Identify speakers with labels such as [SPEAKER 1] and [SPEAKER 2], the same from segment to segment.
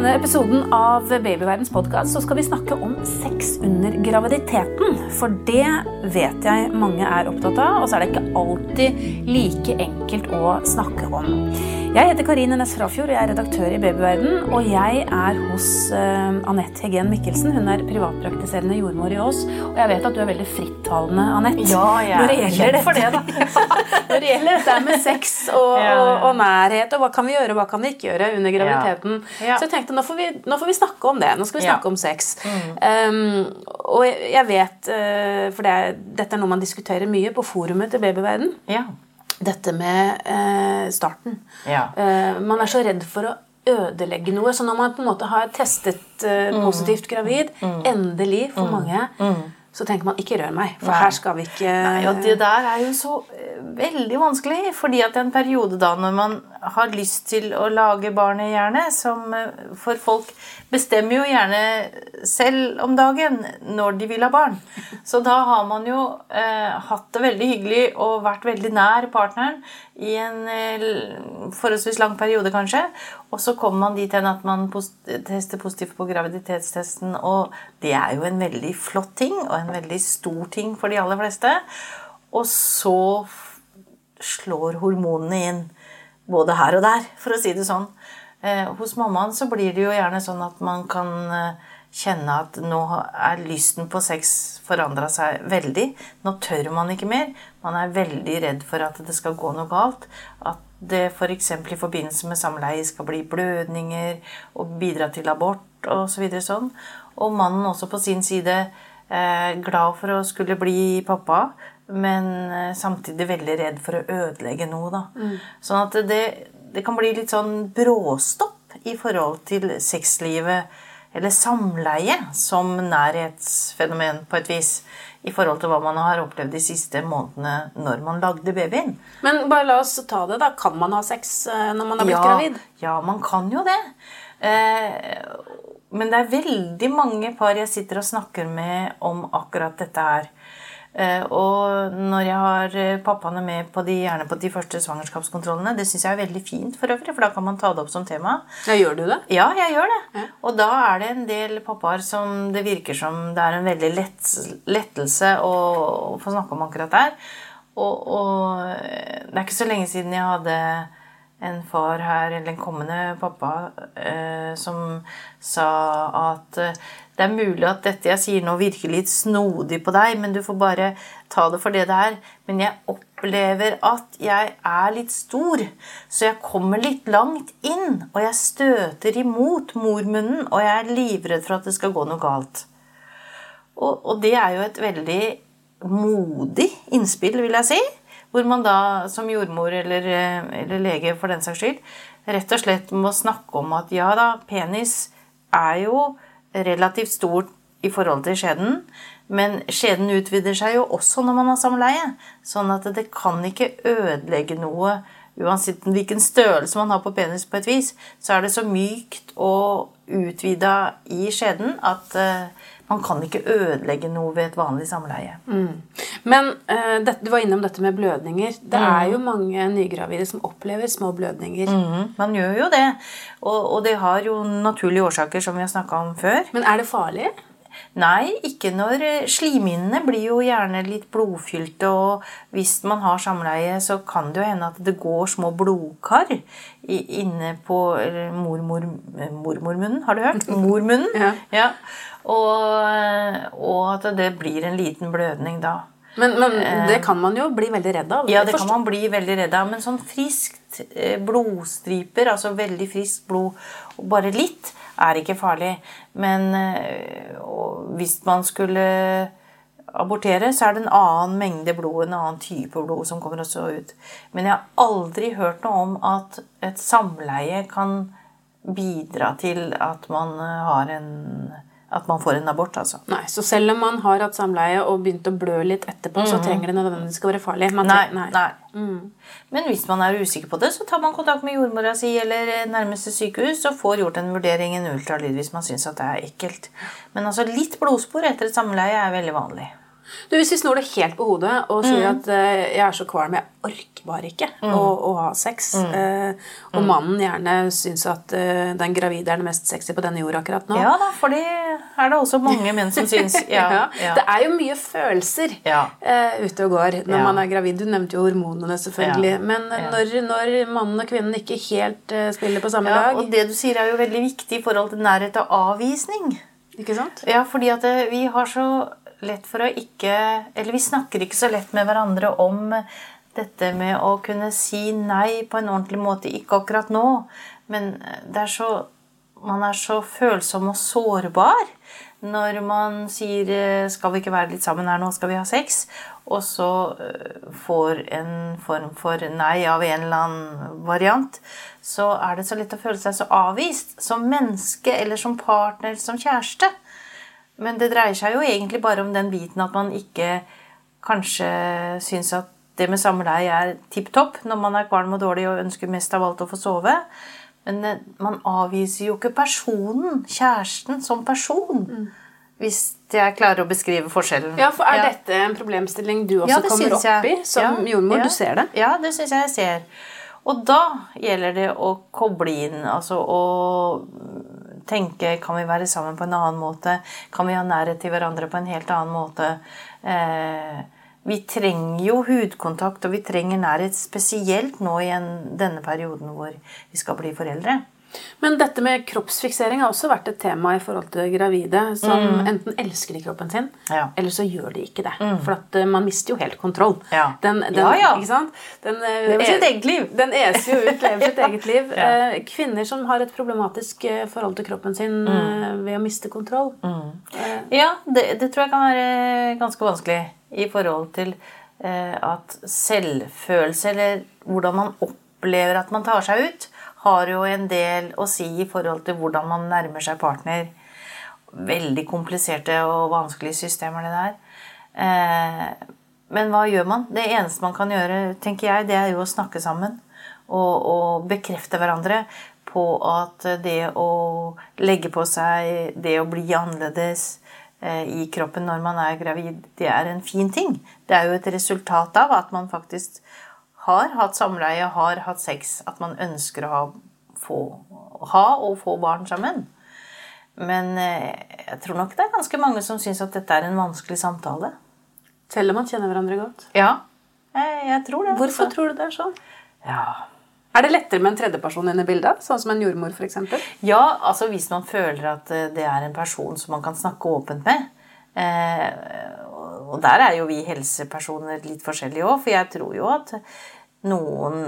[SPEAKER 1] denne episoden av Babyverdens podkast skal vi snakke om sex under graviditeten. For det vet jeg mange er opptatt av, og så er det ikke alltid like enkelt å snakke om. Jeg heter Karine Næss Frafjord, jeg er redaktør i Babyverden, og jeg er hos uh, Anette Hegen Mikkelsen. Hun er privatpraktiserende jordmor i Ås, og jeg vet at du er veldig frittalende, Anette.
[SPEAKER 2] Ja, jeg er kjent for det, da.
[SPEAKER 1] når det gjelder dette med sex og, ja, ja. Og, nærhet, og hva kan vi gjøre og hva kan vi ikke gjøre under graviditeten. Ja. Så jeg tenkte nå får, vi, nå får, vi, snakke om det. Nå skal vi snakke om sex. Mm. Um, og jeg vet, uh, for det er, dette er noe man diskuterer mye på forumet til Babyverden.
[SPEAKER 2] Ja
[SPEAKER 1] dette med eh, starten.
[SPEAKER 2] Ja.
[SPEAKER 1] Eh, man er så redd for å ødelegge noe. Så når man på en måte har testet eh, mm. positivt gravid, mm. endelig for mm. mange, mm. Så tenker man 'ikke rør meg', for Nei. her skal vi ikke
[SPEAKER 2] Nei, og Det der er jo så eh, veldig vanskelig, fordi at en periode da når man har lyst til å lage barnet, gjerne, som eh, for folk bestemmer jo gjerne selv om dagen når de vil ha barn. Så da har man jo eh, hatt det veldig hyggelig og vært veldig nær partneren i en eh, forholdsvis lang periode, kanskje. Og så kommer man dit hen at man tester positivt på graviditetstesten, og det er jo en veldig flott ting og en veldig stor ting for de aller fleste. Og så slår hormonene inn både her og der, for å si det sånn. Eh, hos mammaen så blir det jo gjerne sånn at man kan eh, kjenne at nå er lysten på sex forandra seg veldig. Nå tør man ikke mer. Man er veldig redd for at det skal gå noe galt. At det f.eks. For i forbindelse med samleie skal bli blødninger og bidra til abort osv. Så sånn. Og mannen også på sin side eh, glad for å skulle bli pappa, men eh, samtidig veldig redd for å ødelegge noe. da. Mm. Sånn at det, det, kan bli litt sånn bråstopp i forhold til sexlivet eller samleie som nærhetsfenomen på et vis. I forhold til hva man har opplevd de siste månedene når man lagde babyen.
[SPEAKER 1] Men bare la oss ta det, da. Kan man ha sex eh, når man har blitt
[SPEAKER 2] ja,
[SPEAKER 1] gravid?
[SPEAKER 2] Ja, man kan jo det. Eh, men det er veldig mange par jeg sitter og snakker med om akkurat dette her. Eh, og når jeg har eh, pappaene med på de, gjerne på de første svangerskapskontrollene Det syns jeg er veldig fint, for øvrig, for da kan man ta det opp som tema.
[SPEAKER 1] Ja, Gjør du det?
[SPEAKER 2] Ja, jeg gjør det. Ja. Og da er det en del pappaer som det virker som det er en veldig lett, lettelse å, å, få snakke om akkurat der. Og, og eh, det er ikke så lenge siden jeg hadde en far her, eller en kommende pappa, eh, som sa at det er mulig at dette jeg sier nå, virker litt snodig på deg, men du får bare ta det for det det er. Men jeg opplever at jeg er litt stor, så jeg kommer litt langt inn. Og jeg støter imot mormunnen, og jeg er livredd for at det skal gå noe galt. Og, og det er jo et veldig modig innspill, vil jeg si. Hvor man da som jordmor eller, eller lege for den saks skyld rett og slett må snakke om at ja da, penis er jo relativt stort i forhold til skjeden. Men skjeden utvider seg jo også når man har samleie. Sånn at det kan ikke ødelegge noe uansett hvilken størrelse man har på penis på et vis. Så er det så mykt og utvida i skjeden at uh, man kan ikke ødelegge noe ved et vanlig samleie.
[SPEAKER 1] Mm. Men uh, det, du var innom dette med blødninger. Det mm. er jo mange nygravide som opplever små blødninger.
[SPEAKER 2] Mm, man gjør jo det. Og, og, det har jo naturlige årsaker, som vi har snakka om før.
[SPEAKER 1] Men er det farlig?
[SPEAKER 2] Nei, ikke når eh, Slimhinnene blir jo gjerne litt blodfylte, og hvis man har samleie, så kan det jo hende at det går små blodkar inne på mormor, mormormunnen. Har du hørt? Mormunnen.
[SPEAKER 1] ja.
[SPEAKER 2] ja. Og, og, at det blir en liten blødning da.
[SPEAKER 1] Men, men, det kan man jo bli veldig redd av.
[SPEAKER 2] Ja, det kan man bli veldig redd av. Men sånn friskt eh, blodstriper, altså veldig friskt blod, bare litt, er ikke farlig. Men eh, hvis man skulle abortere, så er det en annen mengde blod, en annen type blod som kommer også ut. Men jeg har aldri hørt noe om at et samleie kan bidra til at man har en at man får en abort. altså.
[SPEAKER 1] Nei, Så selv om man har hatt samleie og begynt å blø litt etterpå, mm. så trenger det nødvendigvis ikke være farlig?
[SPEAKER 2] nei. nei. nei. Mm. Men hvis man er usikker på det, så tar man kontakt med jordmora si eller nærmeste sykehus og får gjort en vurdering, en ultralyd, hvis man syns at det er ekkelt. Men altså litt blodspor etter et samleie er veldig vanlig.
[SPEAKER 1] Du, Hvis vi snor det helt på hodet og sier
[SPEAKER 2] Mm.
[SPEAKER 1] at uh, jeg er så kvalm, jeg orker bare ikke å, å ha sex,
[SPEAKER 2] Mm.
[SPEAKER 1] eh, og mannen gjerne syns at uh, den gravide er det mest sexy på denne jorda akkurat nå
[SPEAKER 2] Ja da, for det er det også mange menn som syns. Ja,
[SPEAKER 1] Ja,
[SPEAKER 2] ja.
[SPEAKER 1] Det er jo mye følelser ute og går når man er gravid. Du nevnte jo hormonene, selvfølgelig. Men når, når mannen og kvinnen ikke helt spiller på samme lag
[SPEAKER 2] og det du sier er jo veldig viktig i forhold til nærhet og avvisning.
[SPEAKER 1] Ikke sant?
[SPEAKER 2] Ja, fordi at vi har så lett for å ikke Eller vi snakker ikke så lett med hverandre om dette med å kunne si nei på en ordentlig måte. Ikke akkurat nå, men det er så Man er så følsom og sårbar når man sier eh, 'Skal vi ikke være litt sammen her nå? Skal vi ha sex?' Og så eh, får en form for nei av en eller annen variant. Så er det så lett å føle seg så avvist som menneske eller som partner, eller som kjæreste. Men det dreier seg jo egentlig bare om den biten at man ikke kanskje syns at det med samleie er tipp topp når man er kvalm og dårlig og ønsker mest av alt å få sove. Men eh, man avviser jo ikke personen, kjæresten, som person. Hvis jeg klarer å beskrive forskjellen.
[SPEAKER 1] Ja, for Er
[SPEAKER 2] Ja.
[SPEAKER 1] dette en problemstilling du også
[SPEAKER 2] Ja,
[SPEAKER 1] kommer opp i som
[SPEAKER 2] Ja,
[SPEAKER 1] jordmor? Du ser det?
[SPEAKER 2] Ja, det syns jeg jeg ser. Og da gjelder det å koble inn, altså å tenke Kan vi være sammen på en annen måte? Kan vi ha nærhet til hverandre på en helt annen måte? Eh, vi trenger jo hudkontakt, og vi trenger nærhet spesielt nå i en, denne perioden hvor vi skal bli foreldre.
[SPEAKER 1] Men dette med kroppsfiksering har også vært et tema i forhold til gravide som enten elsker de kroppen sin,
[SPEAKER 2] Mm. Ja. Mm.
[SPEAKER 1] eller så gjør de ikke det. For at eh, man mister jo helt kontroll.
[SPEAKER 2] Ja.
[SPEAKER 1] Den, den,
[SPEAKER 2] Ja.
[SPEAKER 1] Ikke sant? Den, eh,
[SPEAKER 2] Lever sitt
[SPEAKER 1] er-
[SPEAKER 2] eget liv.
[SPEAKER 1] Den eser jo ut, lever sitt eget liv. Eh, Kvinner som har et problematisk forhold til kroppen sin
[SPEAKER 2] Mm.
[SPEAKER 1] ved å miste kontroll. Eh,
[SPEAKER 2] Ja, det, det tror jeg kan være ganske vanskelig i forhold til at selvfølelse, eller hvordan man opplever at man tar seg ut, har jo en del å si i forhold til hvordan man nærmer seg partner. Veldig kompliserte og vanskelige systemer, det der. Eh, men hva gjør man? Det eneste man kan gjøre, tenker jeg, det er jo å snakke sammen. Og, og bekrefte hverandre på at det å legge på seg, det å bli annerledes eh, i kroppen når man er gravid, det er en fin ting. Det er jo et resultat av at man faktisk har hatt samleie, har hatt sex, at man ønsker å ha, få, ha og få barn sammen. Men eh, jeg tror nok det er ganske mange som syns at dette er en vanskelig samtale.
[SPEAKER 1] selv om man kjenner hverandre godt.
[SPEAKER 2] Ja, jeg, jeg tror det.
[SPEAKER 1] Hvorfor
[SPEAKER 2] altså.
[SPEAKER 1] tror du det er sånn?
[SPEAKER 2] Ja.
[SPEAKER 1] Er det lettere med en tredjeperson inn i bildet? Sånn som en jordmor, f.eks.?
[SPEAKER 2] ja, altså hvis man føler at eh, det er en person som man kan snakke åpent med. Eh, og der er jo vi helsepersoner litt forskjellige òg, for jeg tror jo at noen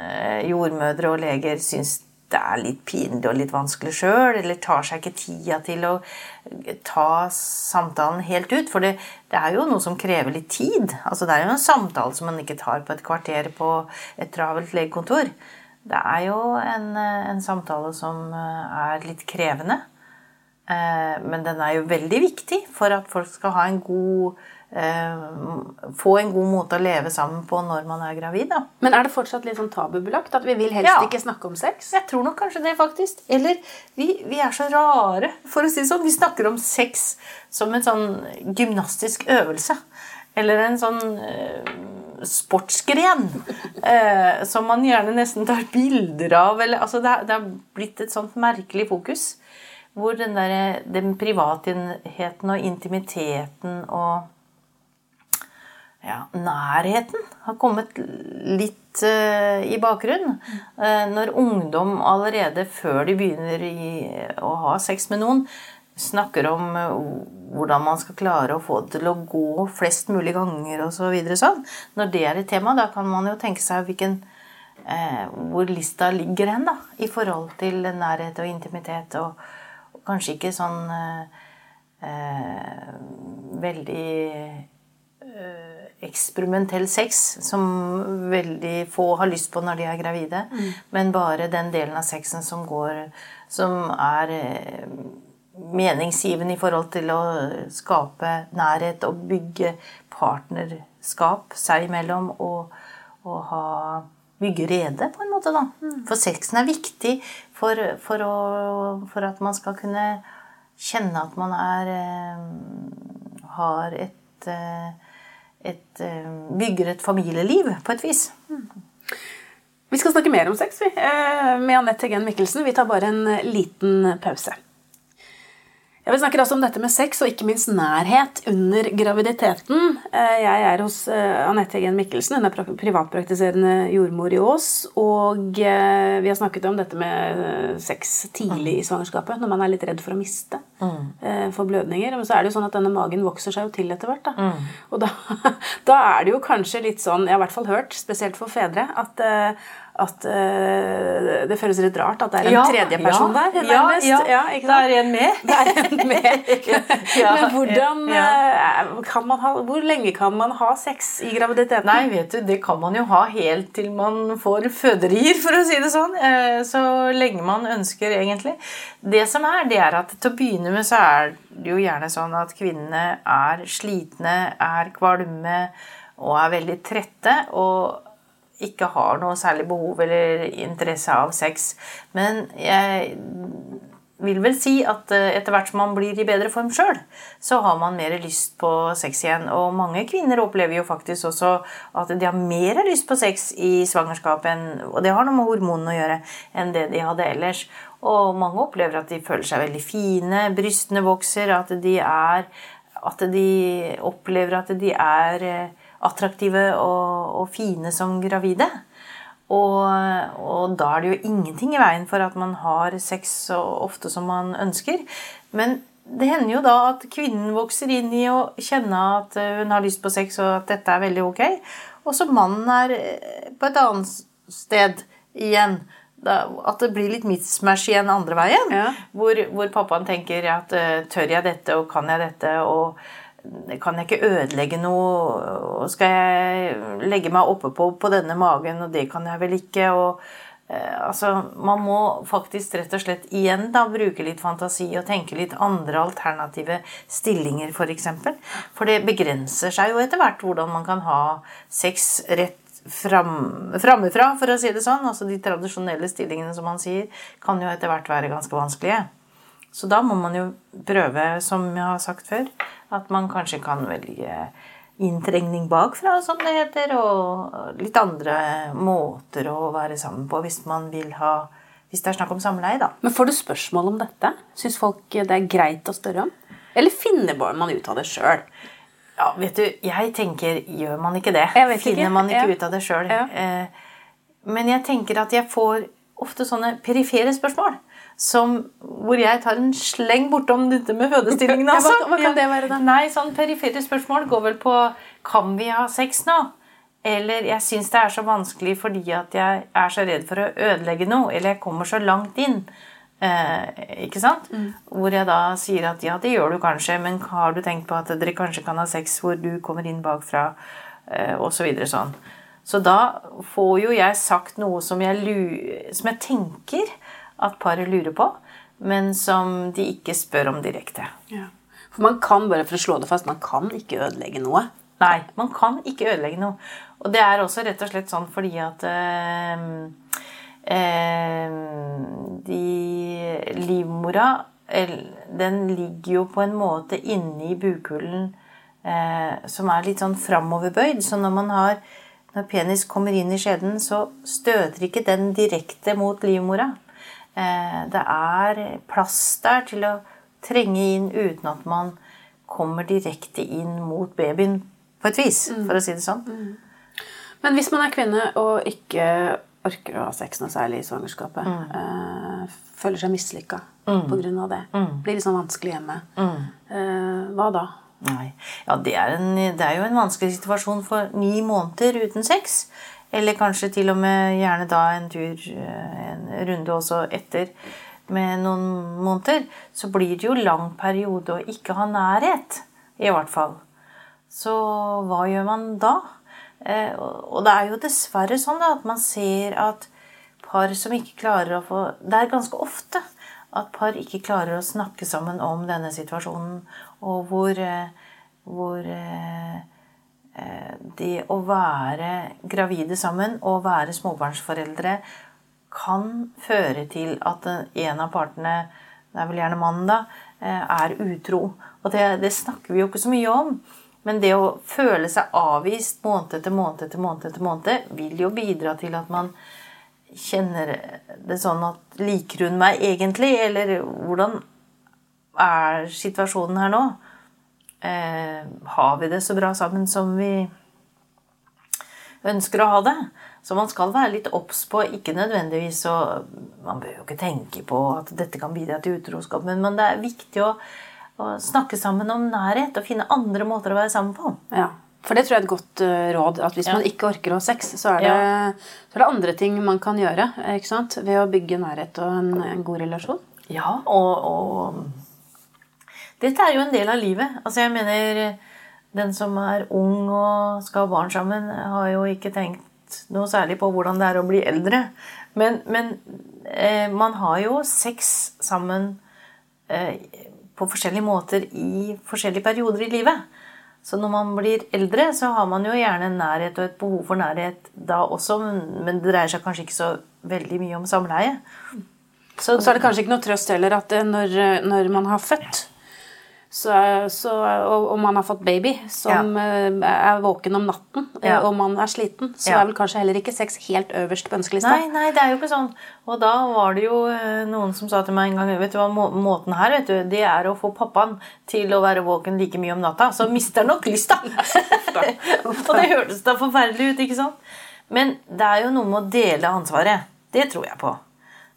[SPEAKER 2] eh, jordmødre og leger syns det er litt pinlig og litt vanskelig sjøl, eller tar seg ikke tida til å ta samtalen helt ut. For det, det er jo noe som krever litt tid. Altså Det er jo en samtale som man ikke tar på et kvarter på et travelt legekontor. Det er jo en, eh, en samtale som eh, er litt krevende. Eh, Men den er jo veldig viktig for at folk skal ha en god eh, Få en god måte å leve sammen på når man er gravid. da.
[SPEAKER 1] Men er det fortsatt litt sånn tabubelagt? At vi vil helst
[SPEAKER 2] Ja.
[SPEAKER 1] ikke snakke om sex?
[SPEAKER 2] Jeg tror nok kanskje det, faktisk. Eller vi, vi er så rare, for å si det sånn. Vi snakker om sex som en sånn gymnastisk øvelse. Eller en sånn eh, sportsgren eh, som man gjerne nesten tar bilder av. Eller, altså det, det har blitt et sånt merkelig fokus. Hvor den, der, den privatheten og intimiteten og ja, nærheten har kommet litt uh, i bakgrunnen. Uh, når ungdom allerede før de begynner i, å ha sex med noen, snakker om uh, hvordan man skal klare å få det til å gå flest mulig ganger osv. Så videre, sånn. Når det er et tema, da kan man jo tenke seg hvilken, hvor lista ligger hen da, i forhold til nærhet og intimitet. Og, og kanskje ikke sånn veldig eksperimentell sex som veldig få har lyst på når de er gravide, men bare den delen av sexen som går Som er eh, meningsgivende i forhold til å skape nærhet og bygge partnerskap seg imellom og, og ha Bygge rede, på en måte, da. For sexen er viktig for, for, å, for at man skal kunne kjenne at man er eh, har et et, eh, eh, Bygger et familieliv, på et vis.
[SPEAKER 1] Vi skal snakke mer om sex vi, eh, med Anette Hegen Mikkelsen. Vi tar bare en liten pause. Ja, Vi snakker altså om dette med sex og ikke minst nærhet under graviditeten. Eh, jeg er hos eh, Anette Hegen Mikkelsen. Hun er privatpraktiserende jordmor i Ås. Og eh, vi har snakket om dette med sex tidlig i svangerskapet, når man er litt redd for å miste. Mm. For blødninger. Men så er det jo sånn at denne magen vokser seg jo til etter hvert. Da. Mm. Og da, da, er det jo kanskje litt sånn, jeg har i hvert fall hørt, spesielt for fedre, at at uh, det føles litt rart at det er en ja, tredje person
[SPEAKER 2] ja,
[SPEAKER 1] der.
[SPEAKER 2] Ja, ja, ja. det er en med.
[SPEAKER 1] Er en med. Men hvordan uh, kan man ha Hvor lenge kan man ha sex i graviditeten?
[SPEAKER 2] Nei, vet du, det kan man jo ha helt til man får føderier, for å si det sånn. Uh, så lenge man ønsker, egentlig. Det som er, det er at til å begynne med så er det jo gjerne sånn at kvinnene er slitne, er kvalme og er veldig trette. og ikke har noe særlig behov eller interesse av sex. Men jeg vil vel si at eh, etter hvert som man blir i bedre form sjøl, så har man mer lyst på sex igjen. Og mange kvinner opplever jo faktisk også at de har mer lyst på sex i svangerskapet, og det har noe med hormonene å gjøre, enn det de hadde ellers. Og mange opplever at de føler seg veldig fine, brystene vokser, at de er At de opplever at de er eh, attraktive og, og fine som gravide. Og, og, da er det jo ingenting i veien for at man har sex så ofte som man ønsker. Men det hender jo da at kvinnen vokser inn i å kjenne at hun har lyst på sex, og at dette er veldig ok. Og så mannen er på et annet sted igjen. at det blir litt mismatch igjen andre veien. Ja. Hvor, hvor, pappaen tenker at tør jeg dette, og kan jeg dette? og kan jeg ikke ødelegge noe? Skal jeg legge meg oppe på, denne magen, og det kan jeg vel ikke? og eh, altså, Man må faktisk rett og slett igjen da bruke litt fantasi og tenke litt andre alternative stillinger, f.eks. For, eksempel. for det begrenser seg jo etter hvert hvordan man kan ha sex rett fram, for å si det sånn. Altså De tradisjonelle stillingene, som man sier, kan jo etter hvert være ganske vanskelige. Så da må man jo prøve, som jeg har sagt før, at man kanskje kan velge inntrengning bakfra, som det heter, og litt andre måter å være sammen på hvis man vil ha hvis det er snakk om samleie, da.
[SPEAKER 1] Men Får du spørsmål om dette? Syns folk det er greit å spørre om? Eller finner man ut av det sjøl?
[SPEAKER 2] Ja, vet du, jeg tenker Gjør man ikke det? Finner ikke. man ikke ja. ut av det sjøl? Ja. Eh, men jeg tenker at jeg får ofte sånne perifere spørsmål som, hvor jeg tar en sleng bortom dette med fødestillingen. Altså.
[SPEAKER 1] hva, hva, kan det være, da?
[SPEAKER 2] Nei, sånn Perifere spørsmål går vel på Kan vi ha sex nå? Eller jeg syns det er så vanskelig fordi at jeg er så redd for å ødelegge noe. Eller jeg kommer så langt inn. Eh, ikke sant? Mm. Hvor jeg da sier at ja, det gjør du kanskje, men har du tenkt på at dere kanskje kan ha sex hvor du kommer inn bakfra, eh, osv. Så videre, sånn. Så da får jo jeg sagt noe som jeg, som jeg tenker at paret lurer på, men som de ikke spør om direkte. Ja.
[SPEAKER 1] For man kan bare for å slå det fast, man kan ikke ødelegge noe.
[SPEAKER 2] Nei, man kan ikke ødelegge noe. Og det er også rett og slett sånn fordi at øh, øh, de Livmora den ligger jo på en måte inni bukhulen øh, som er litt sånn framoverbøyd. Så når man har når penis kommer inn i skjeden, så støter ikke den direkte mot livmora. Eh, det er plass der til å trenge inn uten at man kommer direkte inn mot babyen på et vis, mm. for å si det sånn. Mm.
[SPEAKER 1] Men hvis man er kvinne og ikke orker å ha sex noe særlig i svangerskapet, mm. øh, føler seg mislykka mm. pga. det, mm. blir litt sånn vanskelig hjemme, øh, hva da?
[SPEAKER 2] Nei. Ja, det er, en, det er, jo en vanskelig situasjon for ni måneder uten sex. Eller kanskje til og med gjerne da en tur, eh, en runde også etter med noen måneder. Så blir det jo lang periode å ikke ha nærhet, i hvert fall. Så hva gjør man da? Eh, og det er jo dessverre sånn da, at man ser at par som ikke klarer å få Det er ganske ofte at par ikke klarer å snakke sammen om denne situasjonen, og hvor, eh, hvor det å være gravide sammen og være småbarnsforeldre kan føre til at en av partene, det er vel gjerne mannen, da, eh, er utro. Og det, det, snakker vi jo ikke så mye om. Men det å føle seg avvist måned etter måned etter måned etter måned, vil jo bidra til at man kjenner det sånn at Liker hun meg egentlig? Eller hvordan er situasjonen her nå? Eh, har vi det så bra sammen som vi ønsker å ha det? Så man skal være litt obs på ikke nødvendigvis å Man bør jo ikke tenke på at dette kan bidra til utroskap, men, men det er viktig å, å, snakke sammen om nærhet og finne andre måter å være sammen på.
[SPEAKER 1] Ja, for det tror jeg er et godt uh, råd. At hvis ja. man ikke orker å ha sex, så er, det, ja. så er, det, andre ting man kan gjøre ikke sant? ved å bygge nærhet og en, en god relasjon.
[SPEAKER 2] Ja, og, og, dette er jo en del av livet. Altså, jeg mener Den som er ung og skal ha barn sammen, har jo ikke tenkt noe særlig på hvordan det er å bli eldre. Men, men eh, man har jo sex sammen eh, på forskjellige måter i forskjellige perioder i livet. Så når man blir eldre, så har man jo gjerne en nærhet og et behov for nærhet da også, men det dreier seg kanskje ikke så veldig mye om samleie.
[SPEAKER 1] Så, og så er det kanskje ikke noe trøst heller at eh, når, når man har født så, så, og, og, man har fått baby som ja. Eh, er våken om natten, eh, ja. og man er sliten, så ja. er vel kanskje heller ikke sex helt øverst på ønskelista.
[SPEAKER 2] Nei, nei, det er jo ikke sånn. Og da var det jo eh, noen som sa til meg en gang vet du hva, Måten her vet du, det er å få pappaen til å være våken like mye om natta. Så mister han nok lyst, da. og det hørtes da forferdelig ut, ikke sant? Men det er jo noe med å dele ansvaret. Det tror jeg på.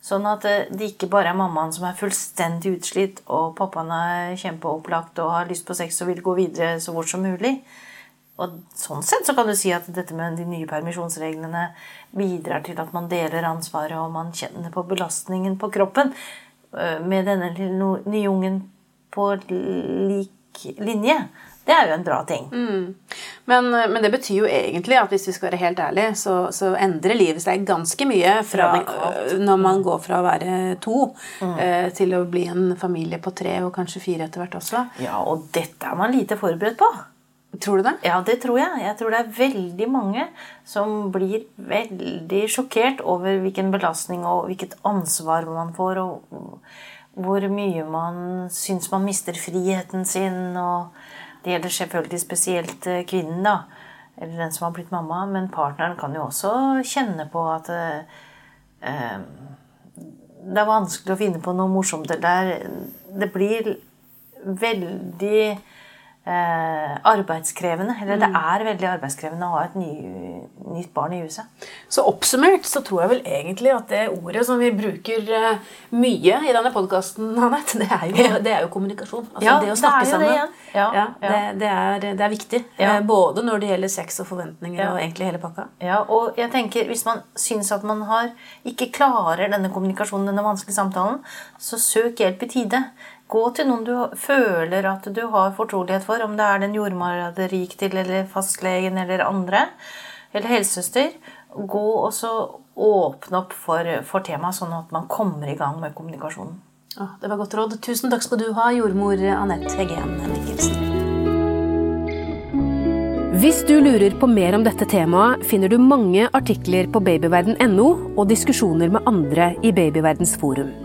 [SPEAKER 2] Sånn at eh, det ikke bare er mammaen som er fullstendig utslitt, og pappaen er kjempeopplagt og har lyst på sex og vil gå videre så fort som mulig. Og sånn sett så kan du si at dette med de nye permisjonsreglene bidrar til at man deler ansvaret, og man kjenner på belastningen på kroppen eh, med denne nye ungen på lik linje. Det er jo en bra ting.
[SPEAKER 1] Mm. Men, men, det betyr jo egentlig at hvis vi skal være helt ærlige, så, så endrer livet seg ganske mye fra når man går fra å være to mm. eh, til å bli en familie på tre og kanskje fire etter hvert også.
[SPEAKER 2] Ja, og dette er man lite forberedt på.
[SPEAKER 1] Tror du det?
[SPEAKER 2] Ja, det tror jeg. Jeg tror det er veldig mange som blir veldig sjokkert over hvilken belastning og hvilket ansvar man får, og hvor mye man syns man mister friheten sin. og det gjelder selvfølgelig spesielt eh, kvinnen, da. Eller den som har blitt mamma. Men partneren kan jo også kjenne på at eh, eh det er vanskelig å finne på noe morsomt. Der det blir veldig arbeidskrevende. Eller det mm. er veldig arbeidskrevende å ha et ny, nytt barn i huset.
[SPEAKER 1] Så oppsummert så tror jeg vel egentlig at det ordet som vi bruker uh, mye i denne podkasten, det, det, er jo kommunikasjon. Altså ja, det å snakke sammen. Det, ja, ja, det, det, er, det, er, viktig. Uh, både når det gjelder sex og forventninger og egentlig hele pakka.
[SPEAKER 2] Ja, og jeg tenker Hvis man syns at man har, ikke klarer denne kommunikasjonen, denne vanskelige samtalen, så søk hjelp i tide. Gå til noen du føler at du har fortrolighet for, om det er den jordmora du rik til, eller fastlegen eller andre, eller helsesøster. Gå og så åpne opp for, for temaet, sånn at man kommer i gang med kommunikasjonen.
[SPEAKER 1] Ja, det var godt råd. Tusen takk skal du ha, jordmor Anette Heggen Mikkelsen. Hvis du lurer på mer om dette temaet, finner du mange artikler på babyverden.no og diskusjoner med andre i Babyverdens forum.